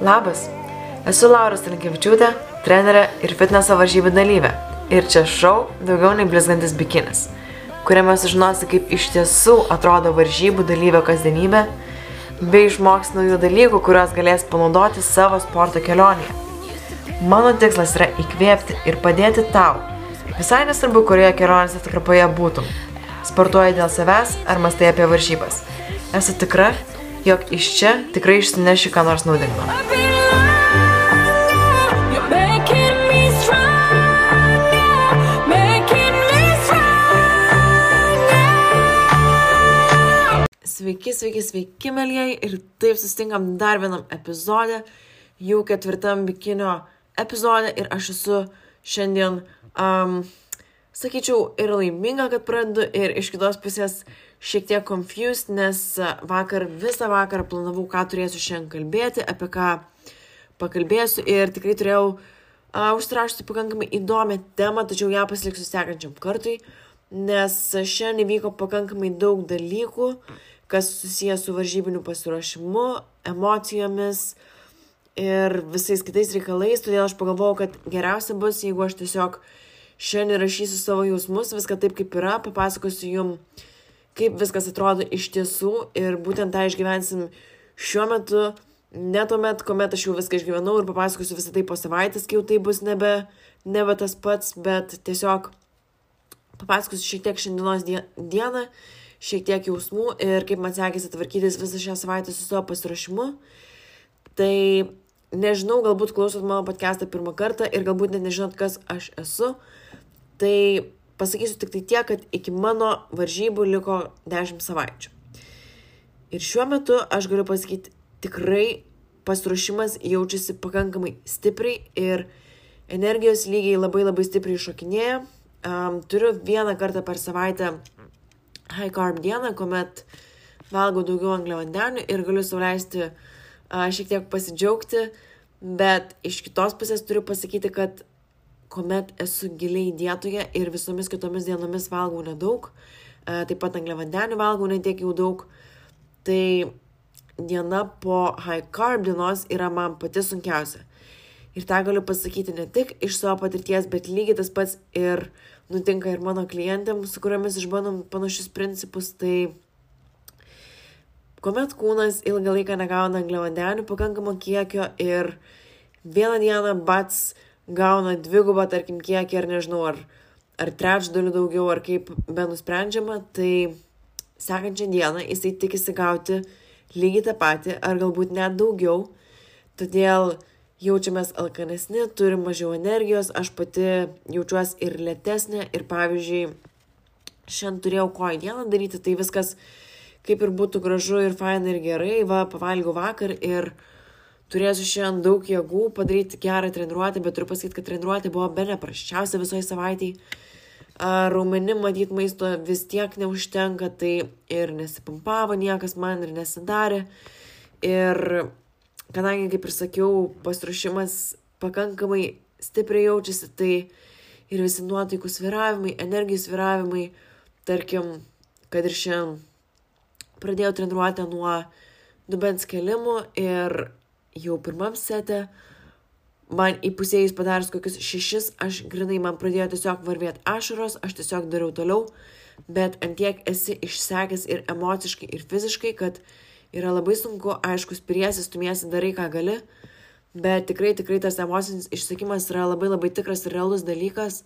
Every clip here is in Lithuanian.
Labas, esu Laura Stankievičiūtė, trenerė ir fitneso varžybų dalyvė. Ir čia šau daugiau nei blizgantis bikinis, kuriame sužinosi, kaip iš tiesų atrodo varžybų dalyvio kasdienybė, bei išmoks naujų dalykų, kuriuos galės panaudoti savo sporto kelionėje. Mano tikslas yra įkvėpti ir padėti tau. Visai nesvarbu, kurioje kelionės atkarpoje būtum. Sportuoji dėl savęs ar mastai apie varžybas. Esu tikra, jog iš čia tikrai išsineši ką nors naudingo. Sveiki, sveiki, sveiki, mėlyjei. Ir taip susitinkam dar vienam epizodė, jau ketvirtam bikinio epizodė. Ir aš esu šiandien, um, sakyčiau, ir laiminga, kad pradedu, ir iš kitos pusės šiek tiek confused, nes a, vakar visą vakarą planavau, ką turėsiu šiandien kalbėti, apie ką pakalbėsiu. Ir tikrai turėjau uh, užsirašyti pakankamai įdomią temą, tačiau ją pasiliksiu sekančiam kartui, nes šiandien įvyko pakankamai daug dalykų, kas susijęs su varžybiniu pasiruošimu, emocijomis ir visais kitais reikalais, todėl aš pagalvojau, kad geriausia bus, jeigu aš tiesiog šiandien rašysiu savo jausmus, viską taip kaip yra, papasakosiu jum, kaip viskas atrodo iš tiesų ir būtent tą išgyvensim šiuo metu, ne tuomet, kuomet aš jau viską išgyvenau ir papasakosiu visą tai po savaitės, kai jau tai bus nebe, nebe tas pats, bet tiesiog papasakosiu šiek tiek šiandienos die- dieną, šiek tiek jausmų ir kaip man sekėsi tvarkytis visą šią savaitę su savo pasiruošimu. Tai nežinau, galbūt klausot mano podcastą pirmą kartą ir galbūt net nežinot, kas aš esu. Tai pasakysiu tik tai tiek, kad iki mano varžybų liko 10 savaičių. Ir šiuo metu aš galiu pasakyti, tikrai pasiruošimas jaučiasi pakankamai stipriai ir energijos lygiai labai labai stipriai šokinėja. Um, turiu vieną kartą per savaitę high carb dieną, kuomet valgau daugiau angliavandenių ir galiu sauliaisti uh, šiek tiek pasidžiaugti, bet iš kitos pusės turiu pasakyti, kad kuomet esu giliai dietoje ir visomis kitomis dienomis valgau nedaug, taip pat angliavandenių valgau netiek jau daug, tai diena po high carb dienos yra man pati sunkiausia. Ir tą galiu pasakyti ne tik iš savo patirties, bet lygiai tas pats ir nutinka ir mano klientėm, su kuriomis išbandom panašius principus. Tai kuomet kūnas ilgą laiką negauna angliavandenių pakankamo kiekio ir vieną dieną bats gauna dvigubą, tarkim, kiekį ar nežinau, ar, ar trečdalių daugiau, ar kaip be nusprendžiama, tai sekančią dieną jisai tikisi gauti lygiai tą patį, ar galbūt net daugiau. Todėl jaučiamės alkanesni, turim mažiau energijos, aš pati jaučiuosi ir lėtesnė ir pavyzdžiui, šiandien turėjau ko į dieną daryti, tai viskas kaip ir būtų gražu ir faina ir gerai, va, pavalgiau vakar ir turėsiu šiandien daug jėgų padaryti gerą treniruotę, bet turiu pasakyti, kad treniruotė buvo be nepraščiausia visoje savaitėje. Raumenim matyti maisto vis tiek neužtenka, tai ir nesipumpavo niekas man ir nesidarė. Ir kadangi, kaip ir sakiau, pasiruošimas pakankamai stipriai jaučiasi, tai ir visi nuotaikų sviravimai, energijos sviravimai, tarkim, kad ir šiandien pradėjau treniruotę nuo dubens kelimų ir jau pirmam sete man įpusėjus padarus kokius šešis, aš grinai man pradėjo tiesiog varvėti ašaros, aš tiesiog dariau toliau, bet antiek esi išsekęs ir emociškai, ir fiziškai, kad yra labai sunku, aišku, spiriesi, stumiesi, darai ką gali, bet tikrai, tikrai tas emocinis išsakymas yra labai labai tikras ir realus dalykas,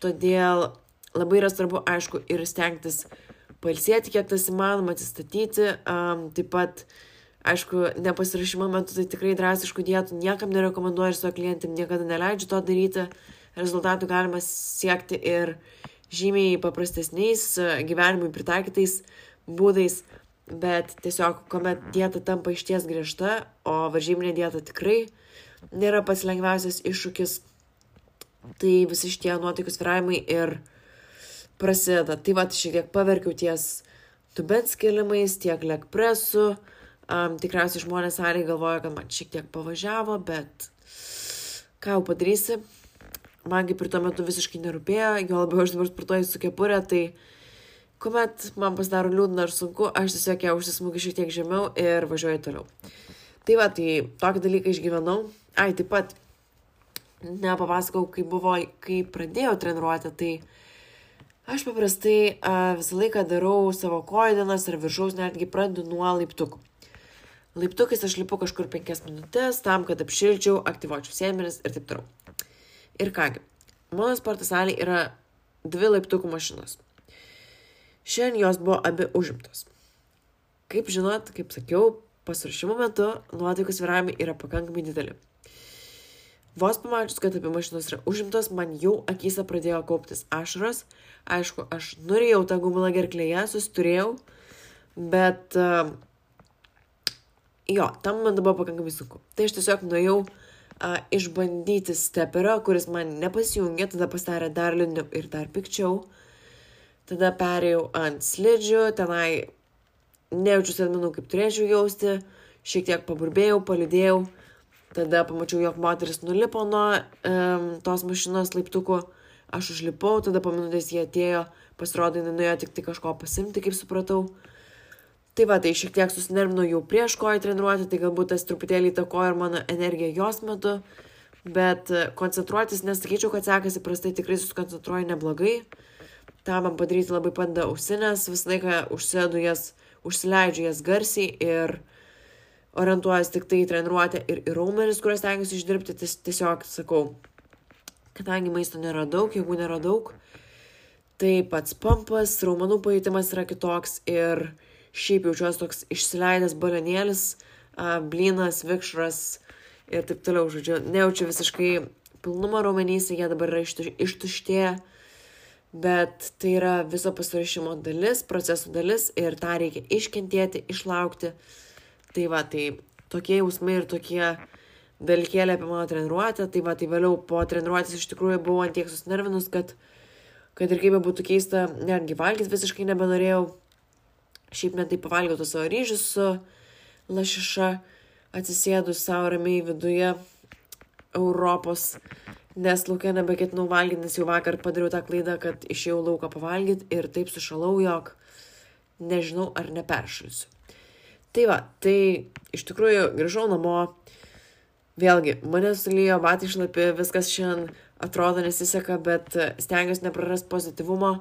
todėl labai yra svarbu, aišku, ir stengtis pailsėti, kiek tas įmanoma, atsistatyti, um, taip pat Aišku, nepasirašymo metu tai tikrai drastiškų dietų niekam nerekomenduoju ir savo klientėm niekada neleidžiu to daryti. Rezultatų galima siekti ir žymiai paprastesniais gyvenimui pritaikytais būdais, bet tiesiog, kuomet dieta tampa išties griežta, o varžybinė dieta tikrai nėra pats lengviausias iššūkis, tai visi šitie nuotaikų sviravimai ir prasideda. Tai va, šiek tiek paverkiau ties tubens kelimais, tiek lekpresu. Um, tikriausiai žmonės sąlygai galvoja, kad man šiek tiek pavažiavo, bet ką jau padarysi, man kaip ir tuo metu visiškai nerūpėjo, jo labiau aš dabar sportuoju su kepurė, tai kuomet man pasidaro liūdna ar sunku, aš tiesiog ją užsismūgiu šiek tiek žemiau ir važiuoju toliau. Tai va, tai tokį dalyką išgyvenau. Ai, taip pat nepapasakau, kaip buvo, kai pradėjau treniruoti, tai aš paprastai a, visą laiką darau savo koidinas ir viršaus netgi pradedu nuo laiptukų. Laiptukais aš lipu kažkur penkias minutės tam, kad apšilčiau, aktyvuočiau sėmenis ir taip toliau. Ir kągi, mano sporto salė yra dvi laiptukų mašinos. Šiandien jos buvo abi užimtos. Kaip žinot, kaip sakiau, pasirašymo metu nuotaikos viravimai yra pakankamai dideli. Vos pamačius, kad abi mašinos yra užimtos, man jau akise pradėjo kauptis ašaros. Aišku, aš norėjau tą gumulą gerklėje, susturėjau, bet uh, jo, tam man buvo pakankamai sunku. Tai aš tiesiog nuėjau uh, išbandyti steperio, kuris man nepasijungė, tada pasidarė dar liūdniau ir dar pikčiau. Tada perėjau ant slidžių, tenai nejaučiu sėdmenų kaip turėčiau jausti, šiek tiek paburbėjau, palidėjau. Tada pamačiau, jog moteris nulipo nuo um, tos mašinos laiptukų, aš užlipau, tada po minutės jie atėjo, pasirodo, jinai nuėjo tik tai kažko pasimti, kaip supratau. Tai va, tai šiek tiek susinervino jau prieš koją treniruoti, tai galbūt tas truputėlį įtakojo ir mano energiją jos metu, bet e, koncentruotis nesakyčiau, kad sekasi prastai, tikrai susikoncentruoju neblogai. Ta man padaryti labai padeda ausinės, visą laiką užsėdu jas, užsileidžiu jas garsiai ir orientuojas tik tai į treniruotę ir į raumenis, kuriuos tengiuosi išdirbti, ties, tiesiog sakau, kadangi maisto nėra daug, jėgų nėra daug, tai pats pampas, raumenų pajutimas yra kitoks ir šiaip jaučiuosi toks išsileidęs balenėlis, blynas, vikšras ir taip toliau, žodžiu, nejaučiu visiškai pilnumo raumenyse, jie dabar yra ištu- ištuštėję, bet tai yra viso pasirašymo dalis, proceso dalis ir tą reikia iškentėti, išlaukti. Tai va, tai tokie jausmai ir tokie dalykėlė apie mano treniruotę, tai va, tai vėliau po treniruotės iš tikrųjų buvau ant tiek susinervinus, kad, kad ir kaip būtų keista, netgi valgyti visiškai nebenorėjau. Šiaip netai pavalgiau tos savo ryžius su lašiša, atsisėdus savo ramiai viduje Europos, nes laukia nebeketinau valgyti, nes jau vakar padariau tą klaidą, kad išėjau lauką pavalgyti ir taip sušalau, jog nežinau ar neperšalsiu. Tai va, tai iš tikrųjų grįžau namo, vėlgi, mane sulyjo, batai šlapi, viskas šiandien atrodo nesiseka, bet stengiuosi neprarasti pozityvumo.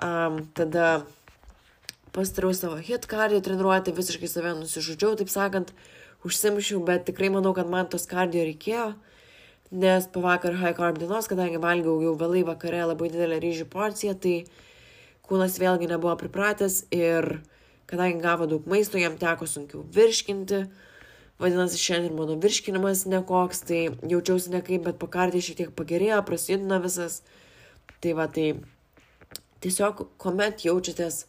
Um, tada pastariau savo hit kardio treniruotę, visiškai save nusižudžiau, taip sakant, užsimšiau, bet tikrai manau, kad man tos kardio reikėjo, nes po vakar high carb dienos, kadangi valgiau jau vėlai vakare labai didelę ryžių porciją, tai kūnas vėlgi nebuvo pripratęs ir kadangi gavo daug maisto, jam teko sunkiau virškinti. Vadinasi, šiandien mano virškinimas nekoks, tai jaučiausi nekaip, bet pakardė šiek tiek pagerėjo, prasidina visas. Tai va, tai tiesiog, kuomet jaučiatės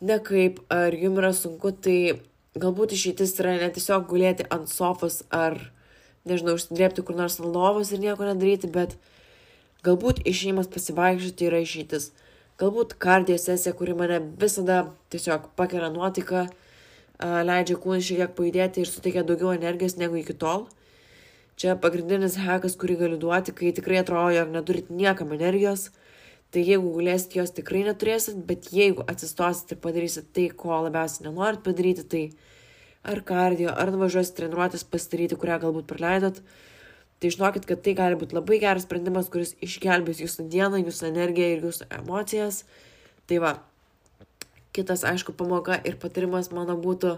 nekaip, ar jums yra sunku, tai galbūt išeitis yra ne tiesiog gulėti ant sofos ar, nežinau, užsidrėpti kur nors ant lovos ir nieko nedaryti, bet galbūt išėjimas pasivaikščioti yra išeitis. Galbūt kardio sesija, kuri mane visada tiesiog pakelia nuotaiką, leidžia kūnui šiek tiek pajudėti ir suteikia daugiau energijos negu iki tol. Čia pagrindinis hekas, kurį galiu duoti, kai tikrai atrodo, jog neturit niekam energijos. Tai jeigu gulėsit, jos tikrai neturėsit, bet jeigu atsistosit ir padarysit tai, ko labiausiai nenorit padaryti, tai ar kardio, ar nuvažiuosit treniruotis pasidaryti, kurią galbūt praleidot, tai žinokit, kad tai gali būti labai geras sprendimas, kuris išgelbės jūsų dieną, jūsų energiją ir jūsų emocijas. Tai va, kitas, aišku, pamoka ir patarimas mano būtų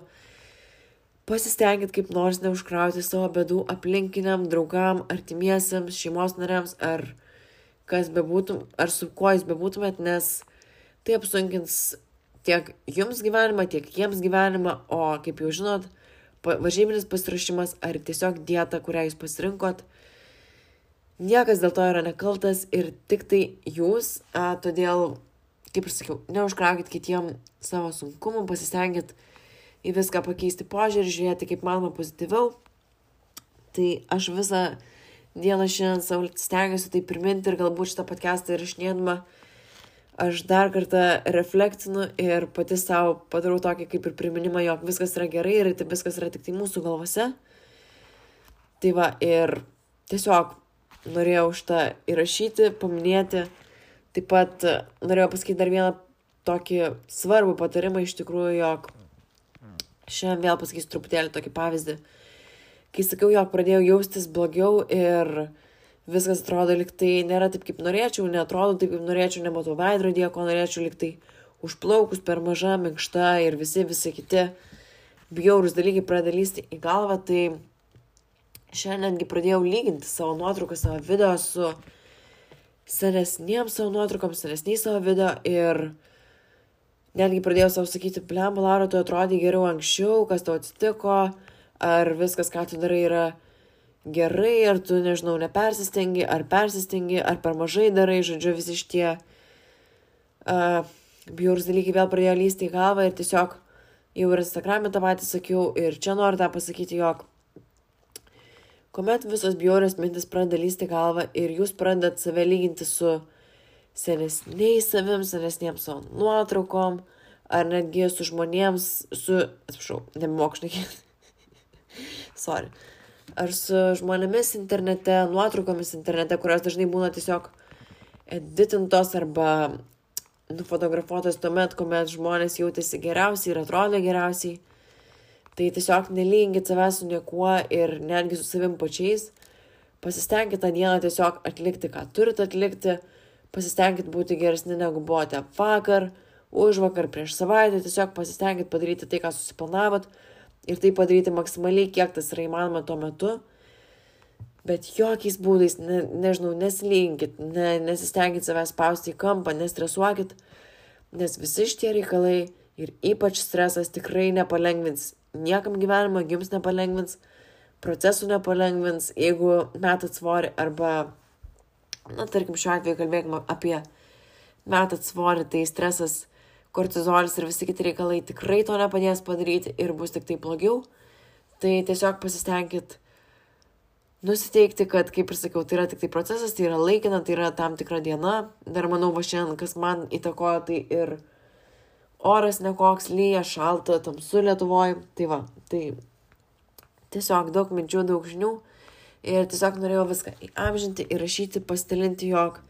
pasistengit kaip nors neužkrauti savo bėdų aplinkiniam, draugam, artimiesiems, šeimos nariams ar kas bebūtum, ar su kuo jūs bebūtumėt, nes tai apsunkins tiek jums gyvenimą, tiek jiems gyvenimą, o kaip jau žinot, varžybinis pasirašymas ar tiesiog dieta, kurią jūs pasirinkot, niekas dėl to yra nekaltas ir tik tai jūs, a, todėl, kaip ir sakiau, neužkraukit kitiem savo sunkumų, pasistengit į viską pakeisti požiūrį, žiūrėti kaip manoma pozityviau. Tai aš visą dieną šiandien savo stengiuosi tai priminti ir galbūt šitą podcastą įrašinėdama aš dar kartą reflektinu ir pati savo padarau tokį kaip ir priminimą, jog viskas yra gerai ir tai viskas yra tik tai mūsų galvose. Tai va, ir tiesiog norėjau šitą įrašyti, paminėti. Taip pat norėjau pasakyti dar vieną tokį svarbų patarimą iš tikrųjų, jog šiandien vėl pasakysiu truputėlį tokį pavyzdį. kai sakiau, jog pradėjau jaustis blogiau ir viskas atrodo liktai nėra taip, kaip norėčiau, netrodo taip, kaip norėčiau, nematau veidrodėje, ko norėčiau liktai užplaukus per maža, minkšta ir visi, visi kiti bjaurus dalykai pradeda lysti į galvą, tai šiandiengi pradėjau lyginti savo nuotrauką, savo video su senesniem savo nuotraukom, senesniais savo video ir netgi pradėjau savo sakyti, blem, Lara, tu atrodai geriau anksčiau, kas tau atsitiko, ar viskas, ką tu darai, yra gerai, ar tu, nežinau, nepersistengi, ar persistengi, ar per mažai darai, žodžiu, visi šitie uh, bjaurus dalykai vėl pradėjo lysti į galvą ir tiesiog jau ir Instagram'e tą patį sakiau ir čia noriu tą pasakyti, jog kuomet visos bjaurios mintis pradeda lysti galvą ir jūs pradedat save lyginti su senesniais savim, senesniems savo nuotraukom, ar netgi su žmonėms, su, atsiprašau, nemokšnai, sorry, ar su žmonėmis internete, nuotraukomis internete, kurios dažnai būna tiesiog editintos arba nufotografuotas tuomet, kuomet žmonės jautėsi geriausiai ir atrodė geriausiai. Tai tiesiog nelyginkit savęs su niekuo ir netgi su savim pačiais. Pasistengkite tą dieną tiesiog atlikti, ką turite atlikti. Pasistengkite būti geresni negu buvote vakar, už vakar, prieš savaitę. Tiesiog pasistengkite padaryti tai, ką susiplanavot. Ir tai padaryti maksimaliai, kiek tas yra įmanoma tuo metu. Bet jokiais būdais, ne, nežinau, neslinkit, ne, nesistengit savęs spausti į kampą, nestresuokit, nes visi šitie reikalai ir ypač stresas tikrai nepalengvins niekam gyvenimą, jums nepalengvins, procesų nepalengvins, jeigu metat svorį arba, na, tarkim, šiuo atveju kalbėkime apie metat svorį, tai stresas, kortizolis ir visi kiti reikalai tikrai to nepadės padaryti ir bus tik tai blogiau. Tai tiesiog pasistengkit nusiteikti, kad, kaip ir sakiau, tai yra tik tai procesas, tai yra laikina, tai yra tam tikra diena. Dar manau, va šiandien, kas man įtakojo, tai ir oras nekoks, lyja, šalta, tamsu Lietuvoje. Tai va, tai tiesiog daug minčių, daug žinių. Ir tiesiog norėjau viską įamžinti, įrašyti, pasidalinti, jog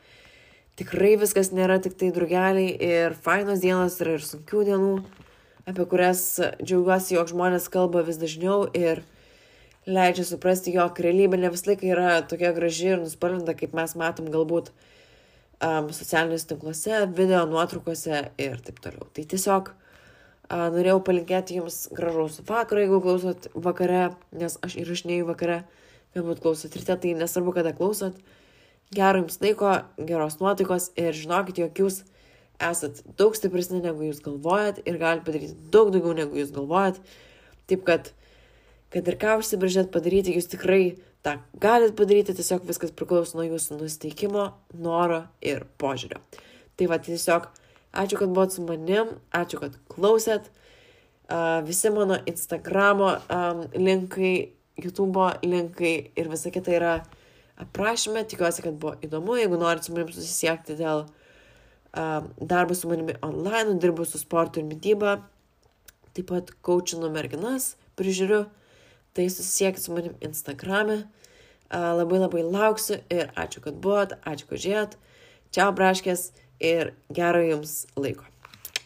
tikrai viskas nėra tik tai drugeliai ir fainos dienos yra ir sunkių dienų, apie kurias džiaugiuosi, jog žmonės kalba vis dažniau ir leidžia suprasti, jog realybė ne visą laiką yra tokia graži ir nuspalvinta, kaip mes matom galbūt um, socialiniuose tinkluose, video nuotraukose ir taip toliau. Tai tiesiog uh, norėjau palinkėti jums gražaus vakaro, jeigu klausot vakare, nes aš įrašinėjau vakare, galbūt klausot ryte, tai nesvarbu, kada klausot. Gero jums laiko, geros nuotaikos ir žinokit, jog jūs esat daug stipresni negu jūs galvojat ir galite padaryti daug daugiau negu jūs galvojat. Taip kad kad ir ką užsibrėžėt padaryti, jūs tikrai tą galit padaryti, tiesiog viskas priklauso nuo jūsų nusteikimo, noro ir požiūrio. Tai va, tiesiog ačiū, kad buvot su manim, ačiū, kad klausėt. Uh, visi mano Instagramo um, linkai, YouTube linkai ir visa kita yra aprašyme. Tikiuosi, kad buvo įdomu. Jeigu norit su manim susisiekti dėl uh, darbo su manimi online, dirbu su sportu ir mytyba, taip pat kočinu merginas, prižiūriu tai susisiekit su manim Instagrame. Labai labai lauksiu ir ačiū, kad buvot, ačiū, kad žiūrėjot. Čia braškės ir gero jums laiko.